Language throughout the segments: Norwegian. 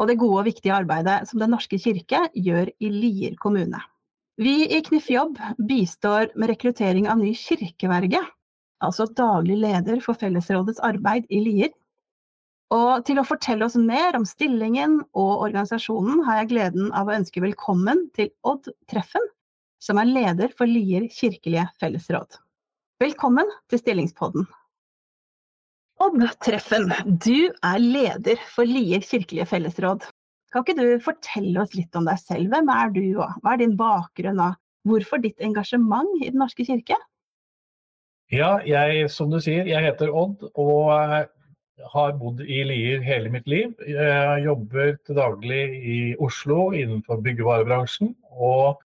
og det gode og viktige arbeidet som Den norske kirke gjør i Lier kommune. Vi i Knif Jobb bistår med rekruttering av ny kirkeverge, altså daglig leder for fellesrådets arbeid i Lier. Og til å fortelle oss mer om stillingen og organisasjonen har jeg gleden av å ønske velkommen til Odd Treffen, som er leder for Lier kirkelige fellesråd. Velkommen til Stillingspodden. Odd Treffen, du er leder for Lier kirkelige fellesråd. Kan ikke du fortelle oss litt om deg selv? Hvem er du, og hva er din bakgrunn, og hvorfor ditt engasjement i Den norske kirke? Ja, jeg, som du sier, jeg heter Odd og eh, har bodd i Lier hele mitt liv. Jeg jobber til daglig i Oslo innenfor byggevarebransjen. Og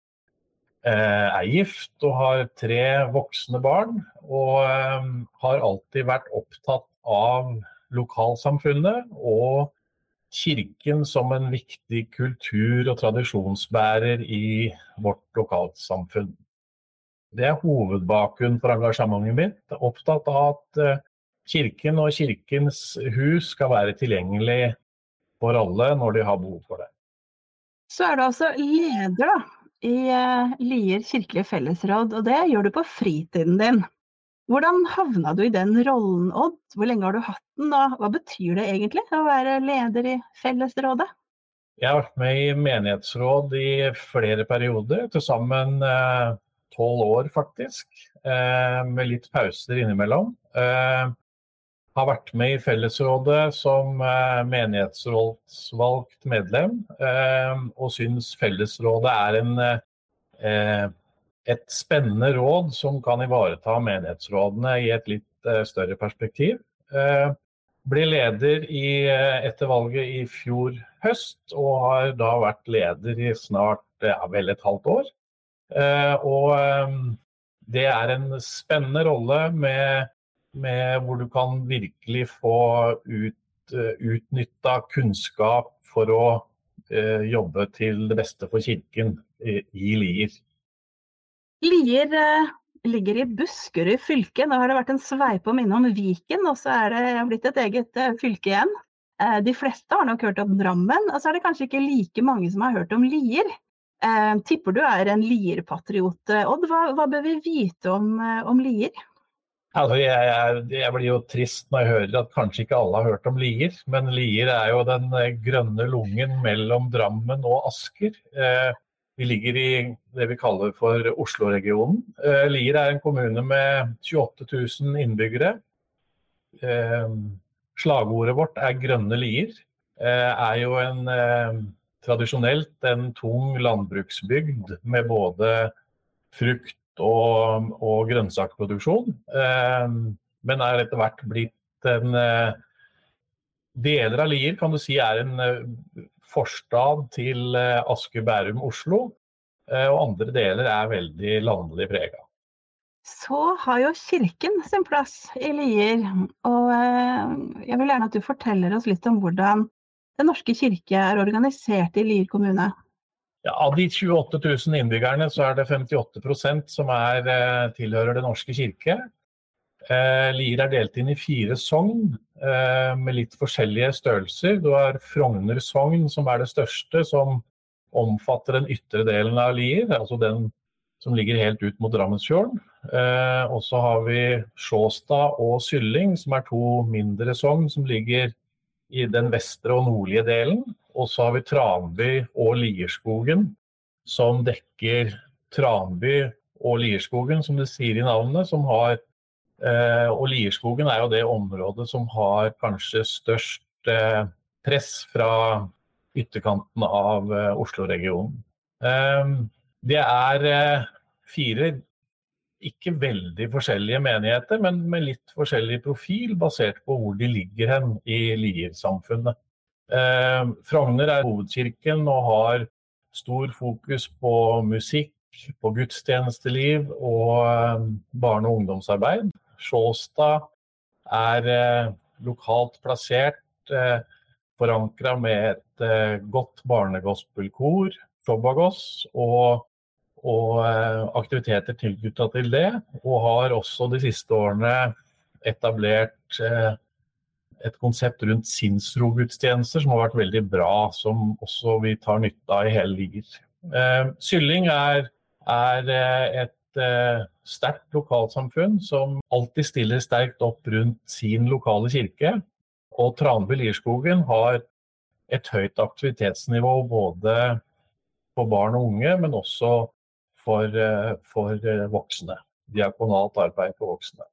eh, er gift og har tre voksne barn. Og eh, har alltid vært opptatt av lokalsamfunnet og Kirken som en viktig kultur- og tradisjonsbærer i vårt lokalsamfunn. Det er hovedbakgrunnen for engasjementet mitt. Opptatt av at eh, Kirken og Kirkens hus skal være tilgjengelig for alle når de har behov for det. Så er du altså leder da, i eh, Lier kirkelige fellesråd, og det gjør du på fritiden din. Hvordan havna du i den rollen, Odd? Hvor lenge har du hatt den, og hva betyr det egentlig å være leder i fellesrådet? Jeg har vært med i menighetsråd i flere perioder, til sammen eh, tolv år faktisk. Eh, med litt pauser innimellom. Eh, har vært med i fellesrådet som menighetsrådsvalgt medlem, og syns fellesrådet er en et spennende råd som kan ivareta menighetsrådene i et litt uh, større perspektiv. Uh, ble leder i, uh, etter valget i fjor høst, og har da vært leder i snart ja, vel et halvt år. og det er en spennende rolle med, med hvor du kan virkelig få ut, utnytta kunnskap for å jobbe til det beste for kirken i, i Lier. Lier eh, ligger i Buskerud fylke. Nå har det vært en sveipom innom Viken, og så er det blitt et eget eh, fylke igjen. Eh, de fleste har nok hørt om Drammen, og så er det kanskje ikke like mange som har hørt om Lier. Eh, tipper du er en Lier-patriot, Odd. Hva, hva, bør vi vite om, om Lier? Altså, jeg, jeg, jeg, blir jo trist når jeg hører at kanskje ikke alle har hørt om Lier. Men Lier er jo den grønne lungen mellom Drammen og Asker. Eh, vi ligger i det vi kaller for Oslo-regionen. Eh, Lier er en kommune med 28 000 innbyggere. Eh, slagordet vårt er 'grønne Lier'. Eh, er jo en tradisjonelt en tung landbruksbygd med både frukt og, og grønnsakproduksjon. Men er etter hvert blitt en Deler av Lier kan du si er en forstad til eh, Asker, Bærum, Oslo. Eh, og andre deler er veldig landlig prega. Så har jo Kirken sin plass i Lier. Og eh, jeg vil gjerne at du forteller oss litt om hvordan Den norske kirke er organisert i Lier kommune. Ja, av de 28 000 innbyggerne så er det 58% som er, tilhører Den norske kirke. Eh, Lier er delt inn i fire sogn eh, med litt forskjellige størrelser. Du har Frogner sogn, som er det største, som omfatter den ytre delen av Lier. Altså den som ligger helt ut mot Drammensfjorden. Eh, og så har vi Sjåstad og Sylling, som er to mindre sogn som ligger i den vestre og nordlige delen. Og så har vi Tranby og Lierskogen, som dekker Tranby og Lierskogen, som det sier i navnet, som har og Lierskogen er jo det området som har kanskje størst eh, press fra ytterkanten av eh, Oslo-regionen. Det er fire ikke veldig forskjellige menigheter, men med litt forskjellig profil, basert på hvor de ligger hen i Lier-samfunnet. Frogner er hovedkirken og har stor fokus på musikk, på gudstjenesteliv og barne- og ungdomsarbeid. Sjåstad er lokalt plassert, forankra med et godt barnegospelkor, Shobagos, og og eh, aktiviteter tilknytta til det. Og har også de siste årene etablert eh, et konsept rundt sinnsrogudstjenester som har vært veldig bra, som også vi tar nytte av i hele Lier. Eh, Sylling er, er et sterkt lokalsamfunn som alltid stiller sterkt opp rundt sin lokale kirke. Og Tranby Lierskogen har et høyt aktivitetsnivå både for barn og unge, men også for, eh, for eh, voksne. Diakonalt arbeid for voksne.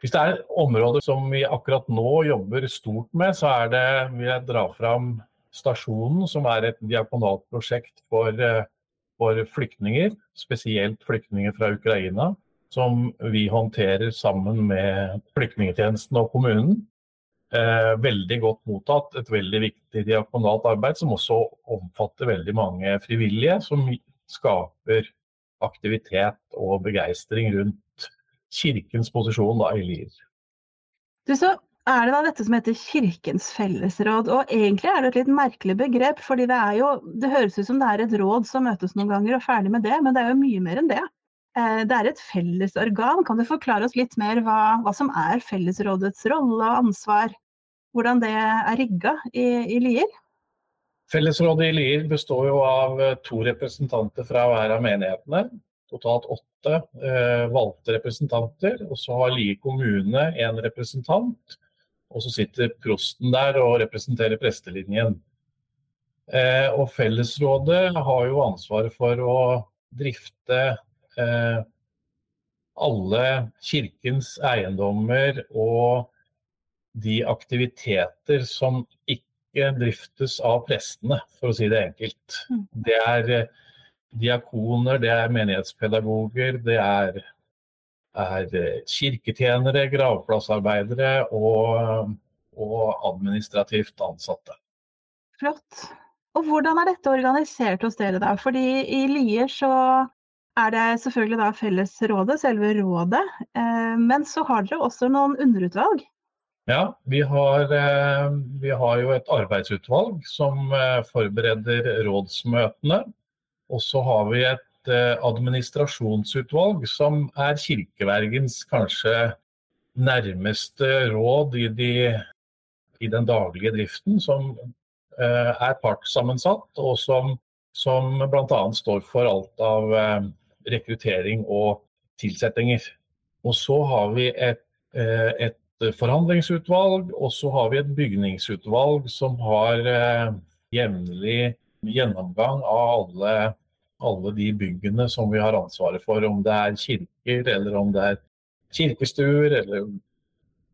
Hvis det er områder som vi akkurat nå jobber stort med, så er det, vil jeg dra fram Stasjonen, som er et diakonalt prosjekt for, eh, for flyktninger, spesielt flyktninger fra Ukraina, som vi håndterer sammen med flyktningetjenesten og kommunen. Eh, veldig godt mottatt, et veldig viktig diakonalt arbeid som også omfatter veldig mange frivillige, som skaper aktivitet og begeistring rundt kirkens posisjon da, i Lier. Du, så er det da dette som heter Kirkens fellesråd. Og egentlig er det et litt merkelig begrep, fordi det er jo Det høres ut som det er et råd som møtes noen ganger og ferdig med det, men det er jo mye mer enn det. Eh, det er et fellesorgan. Kan du forklare oss litt mer hva, hva som er fellesrådets rolle og ansvar? Hvordan det er rigga i, i Lier? Fellesrådet i Lier består jo av eh, to representanter fra hver av menighetene. Totalt åtte eh, valgte representanter. Og så har Lier kommune en representant. Og så sitter prosten der og representerer prestelinjen. Eh, og fellesrådet har jo ansvaret for å drifte eh, alle kirkens eiendommer og de aktiviteter som ikke driftes av prestene, for å si det enkelt. Mm. Det er eh, diakoner, det er menighetspedagoger, det er, er eh, kirketjenere, gravplassarbeidere og, og administrativt ansatte. Flott. Og hvordan er dette organisert hos dere da? Fordi i Lier så er det selvfølgelig da fellesrådet, selve rådet. Eh, men så har dere også noen underutvalg. Ja, vi har, eh, vi har, jo et arbeidsutvalg som forbereder rådsmøtene. Og så har vi et eh, administrasjonsutvalg som er kirkevergens kanskje nærmeste råd i, de, i den daglige driften. Som er partssammensatt, og som, som bl.a. står for alt av rekruttering og tilsettinger. Og så har vi et, et forhandlingsutvalg, og så har vi et bygningsutvalg som har eh, jevnlig gjennomgang av alle, alle, de byggene som vi har ansvaret for. Om det er kirker, eller om det er kirkestuer, eller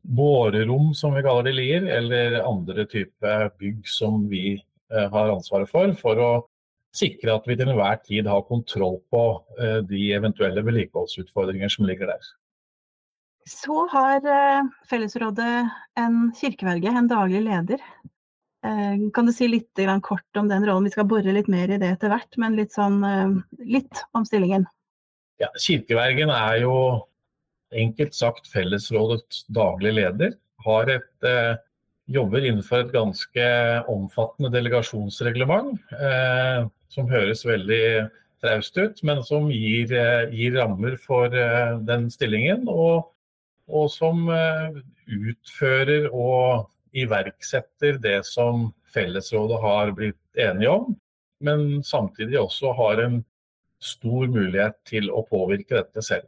bårerom, som vi kaller det i Lier, eller andre typer bygg som vi eh, har ansvaret for, for å sikre at vi til enhver tid har kontroll på eh, de eventuelle vedlikeholdsutfordringer som ligger der. Så har eh, Fellesrådet en kirkeverge, en daglig leder. Eh, kan du si litt kort om den rollen? Vi skal bore litt mer i det etter hvert, men litt, sånn, eh, litt om stillingen. Ja, kirkevergen er jo enkelt sagt Fellesrådets daglige leder. Har et, eh, jobber innenfor et ganske omfattende delegasjonsreglement, eh, som høres veldig traust ut, men som gir, gir rammer for den stillingen. Og og som eh, utfører og iverksetter det som Fellesrådet har blitt enige om, men samtidig også har en stor mulighet til å påvirke dette selv.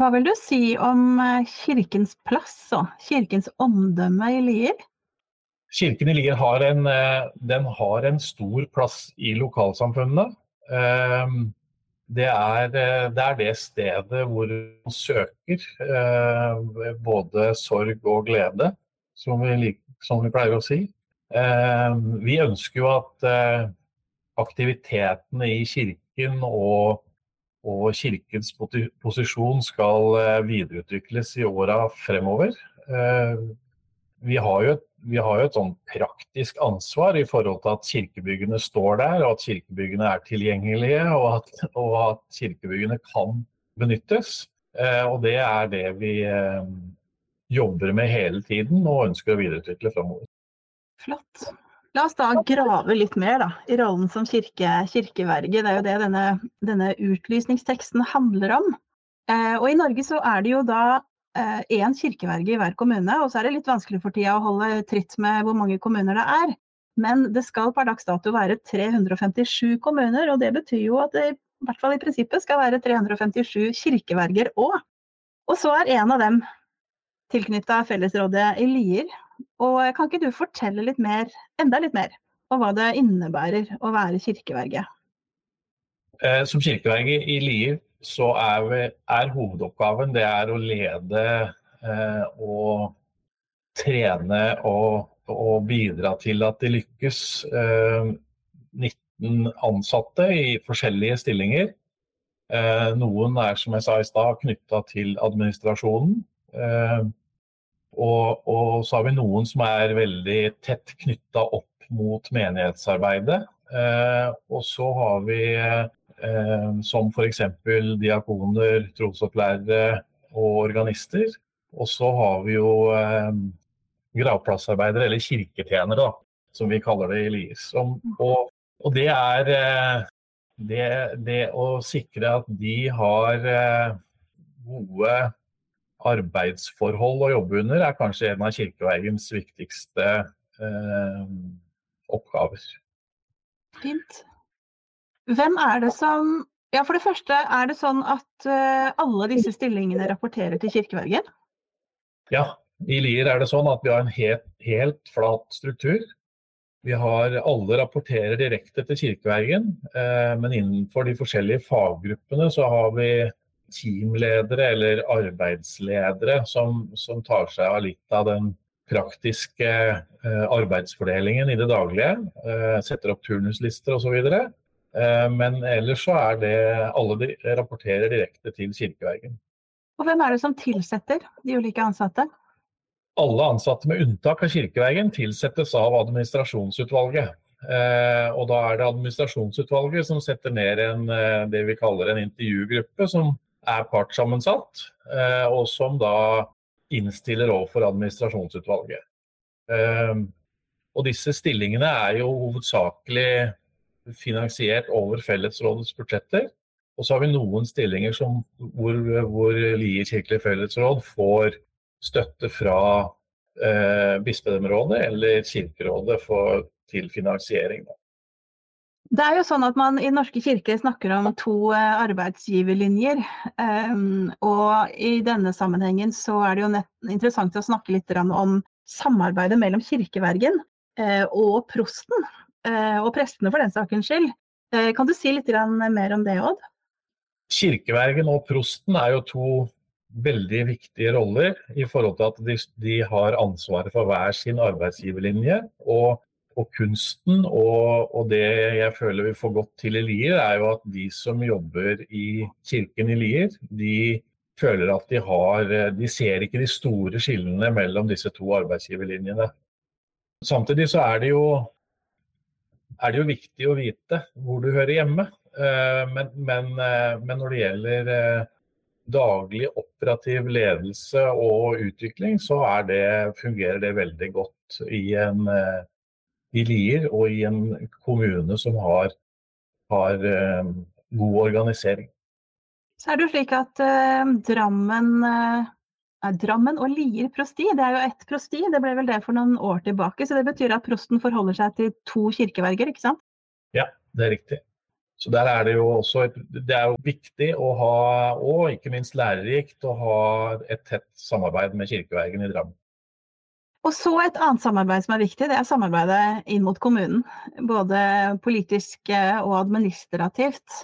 Hva vil du si om eh, kirkens plass og kirkens omdømme i Lier? Kirken i Lier har en, eh, har en stor plass i lokalsamfunnene det er, eh, det er, det stedet hvor man søker både sorg og glede, som vi, som vi pleier å si. Eh, vi ønsker jo at eh, aktivitetene i kirken og, og kirkens posisjon skal eh, videreutvikles i åra fremover. Eh, vi har jo, vi har jo et sånn praktisk ansvar i forhold til at kirkebyggene står der, og at kirkebyggene er tilgjengelige, og at, og at kirkebyggene kan benyttes. Eh, og det er det vi eh, jobber med hele tiden og ønsker å videreutvikle framover. Flott. La oss da grave litt mer da, i rollen som kirke, kirkeverge. Det er jo det denne, denne utlysningsteksten handler om. Eh, og i Norge så er det jo da én eh, kirkeverge i hver kommune, og så er det litt vanskelig for tida å holde tritt med hvor mange kommuner det er. Men det skal per dags dato være 357 kommuner, og det betyr jo at det i hvert fall i prinsippet skal være 357 kirkeverger òg. Og så er en av dem tilknytta fellesrådet i Lier. Og kan ikke du fortelle litt mer, enda litt mer om hva det innebærer å være kirkeverge? Eh, som kirkeverge i Lier så er, vi, er, hovedoppgaven det er å lede eh, og trene og, og, bidra til at det lykkes. Eh, 19 ansatte i forskjellige stillinger. Eh, noen er som jeg sa i stad knytta til administrasjonen. Og, og, så har vi noen som er veldig tett knytta opp mot menighetsarbeidet. Eh, og så har vi eh, som f.eks. diakoner, trosopplærere og organister. Og så har vi jo eh, gravplassarbeidere, eller kirketjenere, da, som vi kaller det i Lier. Og, og, det er eh, det, det, å sikre at de har eh, gode arbeidsforhold å jobbe under, er kanskje en av kirkeveiens viktigste eh, oppgaver. Fint. Hvem er det som Ja, for det første, er det sånn at uh, alle disse stillingene rapporterer til kirkevergen? Ja, i Lier er det sånn at vi har en helt, helt flat struktur. Vi har Alle rapporterer direkte til kirkevergen, eh, men innenfor de forskjellige faggruppene så har vi teamledere eller arbeidsledere som, som tar seg av litt av den praktiske eh, arbeidsfordelingen i det daglige. setter opp turnuslister osv. Eh, men ellers så er det alle de rapporterer direkte til kirkevergen. Og hvem er det som tilsetter de ulike ansatte? Alle ansatte med unntak av kirkevergen tilsettes av administrasjonsutvalget. Eh, og da er det administrasjonsutvalget som setter ned en, eh, det vi kaller en intervjugruppe, som er partssammensatt, og som da innstiller overfor administrasjonsutvalget. Og disse stillingene er jo hovedsakelig finansiert over fellesrådets budsjetter. Og så har vi noen stillinger som, hvor, hvor Lier kirkelig fellesråd får støtte fra eh, bispedømmerådet eller Kirkerådet for, til finansiering. Da. Det er jo sånn at man i Norske kirke snakker om to eh, arbeidsgiverlinjer. Um, og i denne sammenhengen så er det jo interessant å snakke litt om samarbeidet mellom kirkevergen uh, og prosten. Eh, og prestene for den sakens skyld. Eh, kan du si litt mer om det, Odd? Kirkevergen og prosten er jo to veldig viktige roller i forhold til at de, de har ansvaret for hver sin arbeidsgiverlinje. Og, og kunsten og, og, det jeg føler vi får godt til i Lier, er jo at de som jobber i kirken i Lier, de føler at de har De ser ikke de store skillene mellom disse to arbeidsgiverlinjene. Samtidig så er det jo er det jo viktig å vite hvor du hører hjemme. Eh, men, men, eh, men når det gjelder eh, daglig operativ ledelse og utvikling, så det, fungerer det veldig godt i, en, i Lier og i en kommune som har, har god organisering. Så er det jo slik at eh, Drammen eh, Drammen og Lier prosti, det er jo ett prosti, det ble vel det for noen år tilbake. Så det betyr at prosten forholder seg til to kirkeverger, ikke sant? Ja, det er riktig. Så der er det jo også et, Det er jo viktig å ha, og ikke minst lærerikt, å ha et tett samarbeid med kirkevergen i Drammen. Og så et annet samarbeid som er viktig, det er samarbeidet inn mot kommunen. Både politisk og administrativt.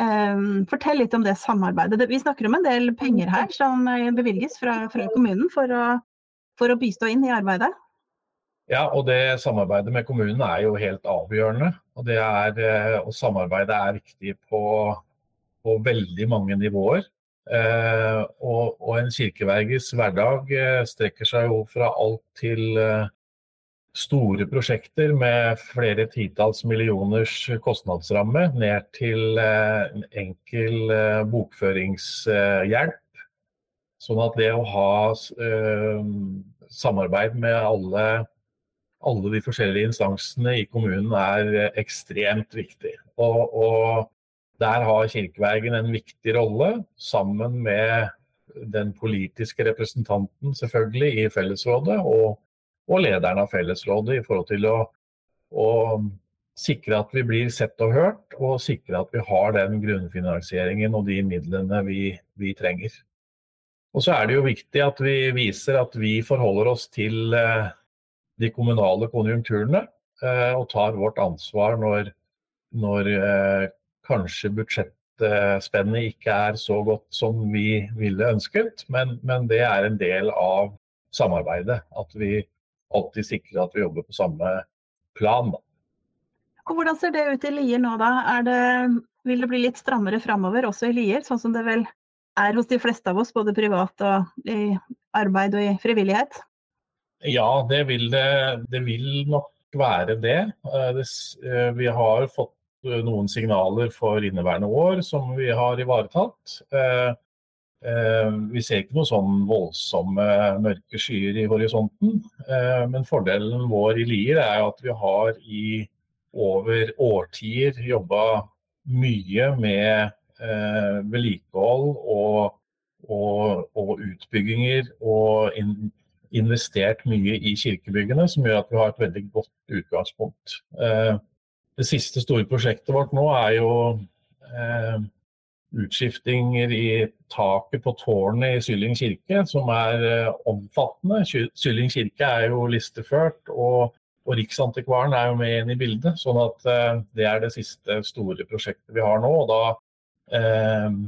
Um, fortell litt om det samarbeidet. Vi snakker om en del penger her som eh, bevilges fra, fra kommunen for å, for å, bistå inn i arbeidet. Ja, og det samarbeidet med kommunen er jo helt avgjørende. Og, det er, eh, og samarbeidet er viktig på, på veldig mange nivåer. Eh, og, og, en kirkeverges hverdag eh, strekker seg jo fra alt til eh, store prosjekter med flere titalls millioners kostnadsramme, ned til en enkel bokføringshjelp. Sånn at det å ha samarbeid med alle, alle de forskjellige instansene i kommunen er ekstremt viktig. Og, og der har Kirkevergen en viktig rolle, sammen med den politiske representanten selvfølgelig i fellesrådet, og, og lederen av fellesrådet, i forhold til å, å, sikre at vi blir sett og hørt, og sikre at vi har den grunnfinansieringen og de midlene vi, vi trenger. Og så er det jo viktig at vi viser at vi forholder oss til eh, de kommunale konjunkturene eh, og tar vårt ansvar når, når eh, kanskje budsjettspennet ikke er så godt som vi ville ønsket, men, men, det er en del av samarbeidet. At vi alltid sikrer at vi jobber på samme plan. Da. Og hvordan ser det ut i Lier nå, da? Det, vil det bli litt strammere framover også i Lier, sånn som det vel er hos de fleste av oss, både privat og i arbeid og i frivillighet? Ja, det vil det. Det vil nok være det. Eh, eh, vi har fått noen signaler for inneværende år som vi har ivaretatt. Eh, eh, vi ser ikke noen sånn voldsomme mørke skyer i horisonten. Eh, men fordelen vår i Lier er at vi har i over årtier jobba mye med vedlikehold og, og, og, utbygginger og investert mye i kirkebyggene, som gjør at vi har et veldig godt utgangspunkt. Det siste store prosjektet vårt nå er jo eh, utskiftinger i taket på tårnet i Sylling kirke, som er eh, omfattende. Sylling kirke er jo listeført, og, og Riksantikvaren er jo med inn i bildet. sånn at eh, det er det siste store prosjektet vi har nå. og da eh,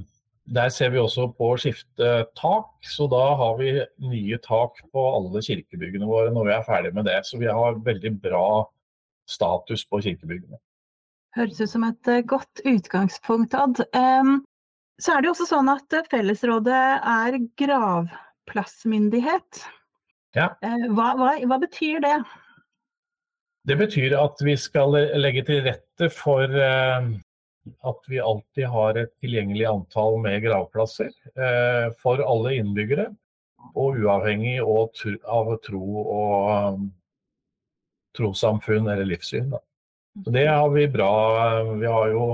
der ser vi også på å skifte tak, så da har vi nye tak på alle kirkebyggene våre når vi er ferdig med det. Så vi har veldig bra status på kirkebyggene. Høres ut som et eh, godt utgangspunkt, Odd. Så er det jo også sånn at eh, Fellesrådet er gravplassmyndighet. Ja. Eh, hva, hva, hva, betyr det? Det betyr at vi skal legge til rette for at vi alltid har et tilgjengelig antall med gravplasser for alle innbyggere. Og uavhengig av tro og trossamfunn eller livssyn. Da. Så det har vi bra. Vi har jo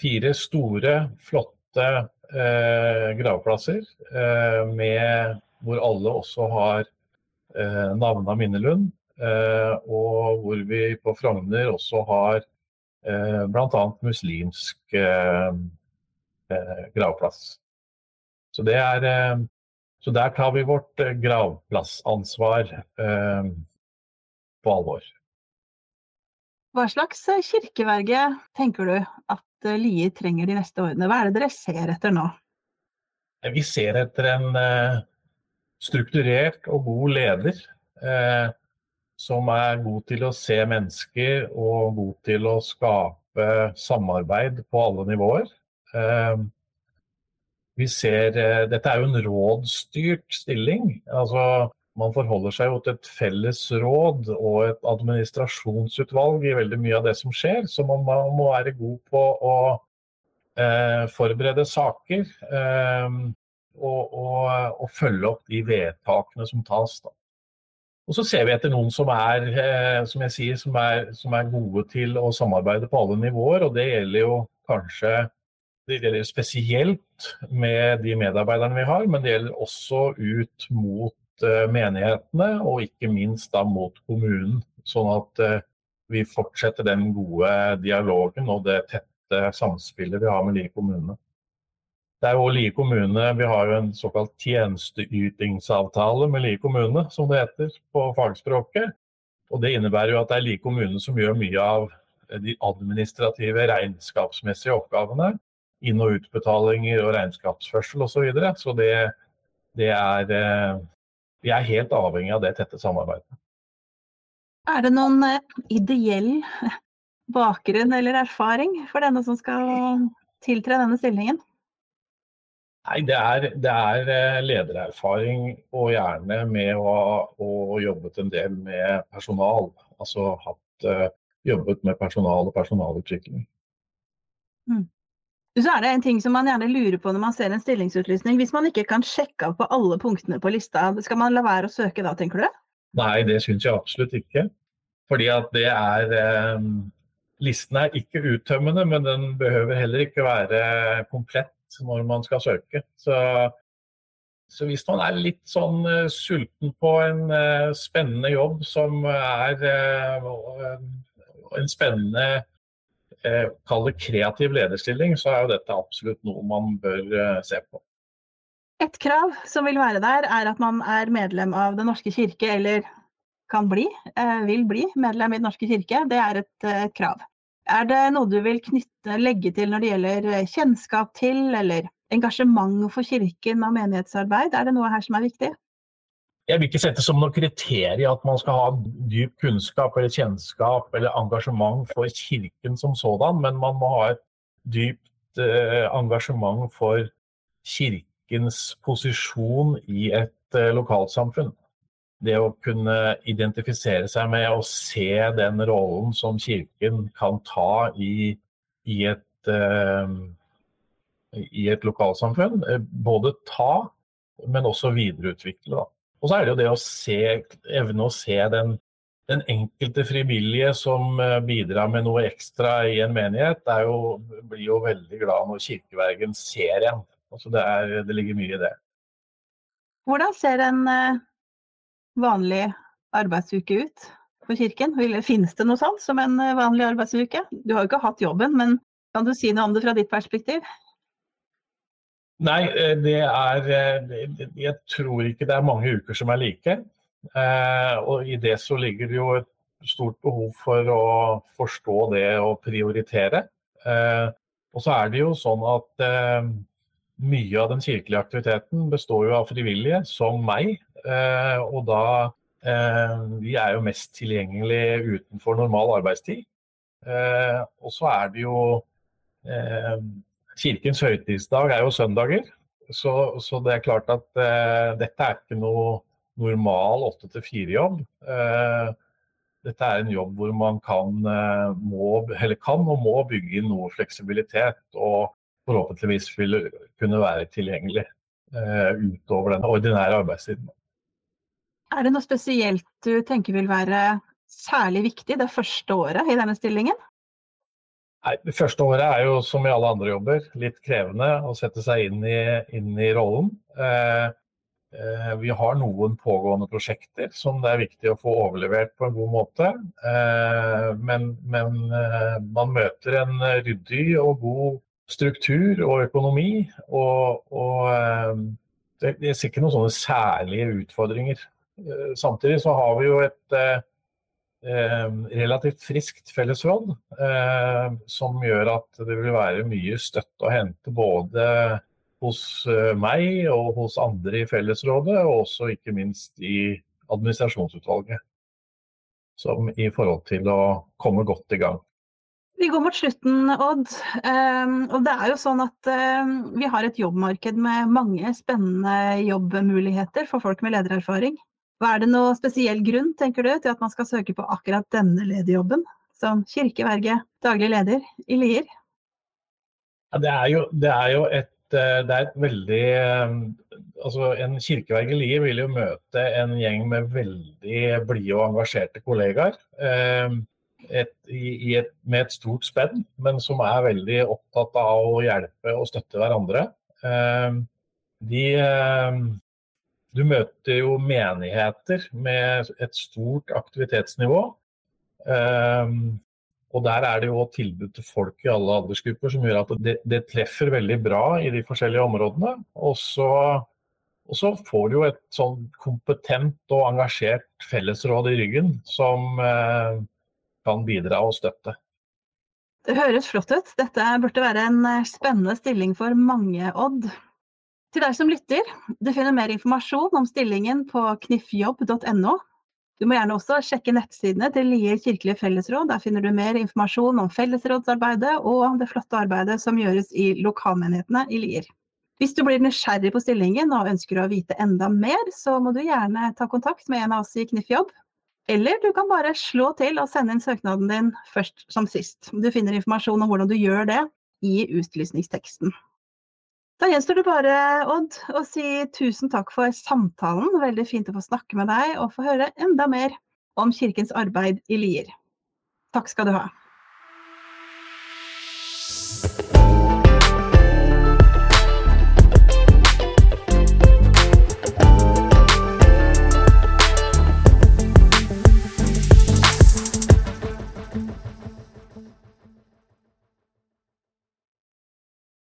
fire store, flotte eh, gravplasser eh, med, hvor alle også har eh, navna Minnelund. Eh, og hvor vi på Frogner også har eh, bl.a. muslimsk eh, eh, gravplass. Så, er, eh, så der tar vi vårt gravplassansvar på alvor. Hva slags eh, kirkeverge tenker du at eh, Lier trenger de neste årene? Hva er det dere ser etter nå? Vi ser etter en uh, strukturert og god leder. Som er god til å se mennesker og god til å skape samarbeid på alle nivåer. Vi ser, Dette er jo en rådsstyrt stilling. altså man forholder seg jo til et felles råd og et administrasjonsutvalg i veldig mye av det som skjer. Så man må være god på å eh, forberede saker eh, og, og, og, følge opp de vedtakene som tas. Da. Og så ser vi etter noen som er, eh, som jeg sier, som er, som er gode til å samarbeide på alle nivåer. Og det gjelder jo kanskje det gjelder spesielt med de medarbeiderne vi har, men det gjelder også ut mot menighetene, og ikke minst da mot kommunen. Sånn at eh, vi fortsetter den gode dialogen og det tette samspillet vi har med Lier kommune. Det er jo Lier kommune, Vi har jo en såkalt tjenesteytingsavtale med Lier kommune, som det heter på fagspråket. Og Det innebærer jo at det er Lier kommune som gjør mye av de administrative, regnskapsmessige oppgavene. Inn- og utbetalinger og regnskapsførsel osv. Så, så det, det er eh, vi er helt avhengig av det tette samarbeidet. Er det noen eh, ideell bakgrunn eller erfaring for denne som skal tiltre denne stillingen? Nei, det er, det er, eh, ledererfaring og gjerne med å ha jobbet en del med personal. Altså hatt, uh, jobbet med personal og personalutvikling. Mm. Så er det en ting som man gjerne lurer på når man ser en stillingsutlysning. Hvis man ikke kan sjekke av på alle punktene på lista, skal man la være å søke da, tenker du? Nei, det syns jeg absolutt ikke. Fordi at det er eh, Listen er ikke uttømmende, men den behøver heller ikke være komplett når man skal søke. Så, så hvis man er litt sånn uh, sulten på en uh, spennende jobb som er uh, en spennende kall det kreativ lederstilling, så er jo dette absolutt noe man bør se på. Et krav som vil være der, er at man er medlem av Den norske kirke, eller kan bli, vil bli medlem i Den norske kirke. Det er et, krav. Er det noe du vil knytte, legge til når det gjelder eh, kjennskap til eller engasjement for kirken og menighetsarbeid? Er det noe her som er viktig? Jeg vil ikke sette som noe kriterium at man skal ha dyp kunnskap eller kjennskap eller engasjement for kirken som sådan, men man må ha et dypt eh, engasjement for kirkens posisjon i et eh, lokalsamfunn det å kunne identifisere seg med og se den rollen som Kirken kan ta i, i, et, eh, i et, lokalsamfunn. Eh, både ta, men også videreutvikle. Da. Og så er det jo det å se, evne å se den, den enkelte frivillige som eh, bidrar med noe ekstra i en menighet, jo, blir jo veldig glad når kirkevergen ser en. Altså det, er, det ligger mye i det. Hvordan ser en vanlig arbeidsuke ut for Kirken? Finnes det noe sånt som en eh, vanlig arbeidsuke? Du har jo ikke hatt jobben, men kan du si noe om det fra ditt perspektiv? Nei, eh, det er eh, Jeg tror ikke det er mange uker som er like. Og i det så ligger det jo et stort behov for å forstå det og prioritere. Og så er det jo sånn at mye av den kirkelige aktiviteten består jo av frivillige, som meg, Eh, og da eh, Vi er jo mest tilgjengelig utenfor normal arbeidstid. Eh, og så er det jo Kirkens høytidsdag er jo søndager. Så, så, det er klart at uh, dette er ikke noe normal 8-4-jobb. Uh, dette er en jobb hvor man kan, uh, må, kan, og må bygge inn noe fleksibilitet, og forhåpentligvis vil kunne være tilgjengelig utover den ordinære arbeidstiden. Er det noe spesielt du tenker vil være særlig viktig det første året i denne stillingen? Nei, Det første året er jo som i alle andre jobber litt krevende å sette seg inn i, inn i rollen. Eh, eh, vi har noen pågående prosjekter som det er viktig å få overlevert på en god måte. Eh, men, men eh, man møter en ryddig og god struktur og økonomi. Og, og eh, det, er sikkert ikke noen sånne særlige utfordringer. Eh, samtidig så har vi jo et relativt friskt fellesråd, som gjør at det vil være mye støtte å hente både hos meg og hos andre i fellesrådet, og også ikke minst i administrasjonsutvalget. Som i forhold til å komme godt i gang. Vi går mot slutten, Odd. Og det er jo sånn at vi har et jobbmarked med mange spennende jobbmuligheter for folk med ledererfaring. Hva er det noe spesiell grunn, tenker du, til at man skal søke på akkurat denne lederjobben som kirkeverge, daglig leder i Lier? Ja, det, er jo, det, er jo, et, eh, det er et veldig eh, altså En kirkeverge i Lier vil jo møte en gjeng med veldig blide og engasjerte kollegaer. Eh, et, et, med et stort spenn, men som er veldig opptatt av å hjelpe og støtte hverandre. De, du møter jo menigheter med et stort aktivitetsnivå. Um, og der er det jo tilbud til folk i alle aldersgrupper som gjør at det, det treffer veldig bra i de forskjellige områdene. Og så, og så får du jo et sånn kompetent og engasjert fellesråd i ryggen som uh, kan bidra og støtte. Det høres flott ut. Dette burde være en eh, spennende stilling for mange, Odd. Til deg som lytter, du finner mer informasjon om stillingen på kniffjobb.no. Du må gjerne også sjekke nettsidene til Lier kirkelige fellesråd. Der finner du mer informasjon om fellesrådsarbeidet og det flotte arbeidet som gjøres i lokalmenighetene i Lier. Hvis du blir nysgjerrig på stillingen og ønsker å vite enda mer, så må du gjerne ta kontakt med en av oss i Kniffjobb. Eller du kan bare slå til og sende inn søknaden din først som sist. Du finner informasjon om hvordan du gjør det i utlysningsteksten. Da gjenstår det bare, Odd, å si tusen takk for samtalen. Veldig fint å få snakke med deg og få høre enda mer om Kirkens arbeid i Lier. Takk skal du ha.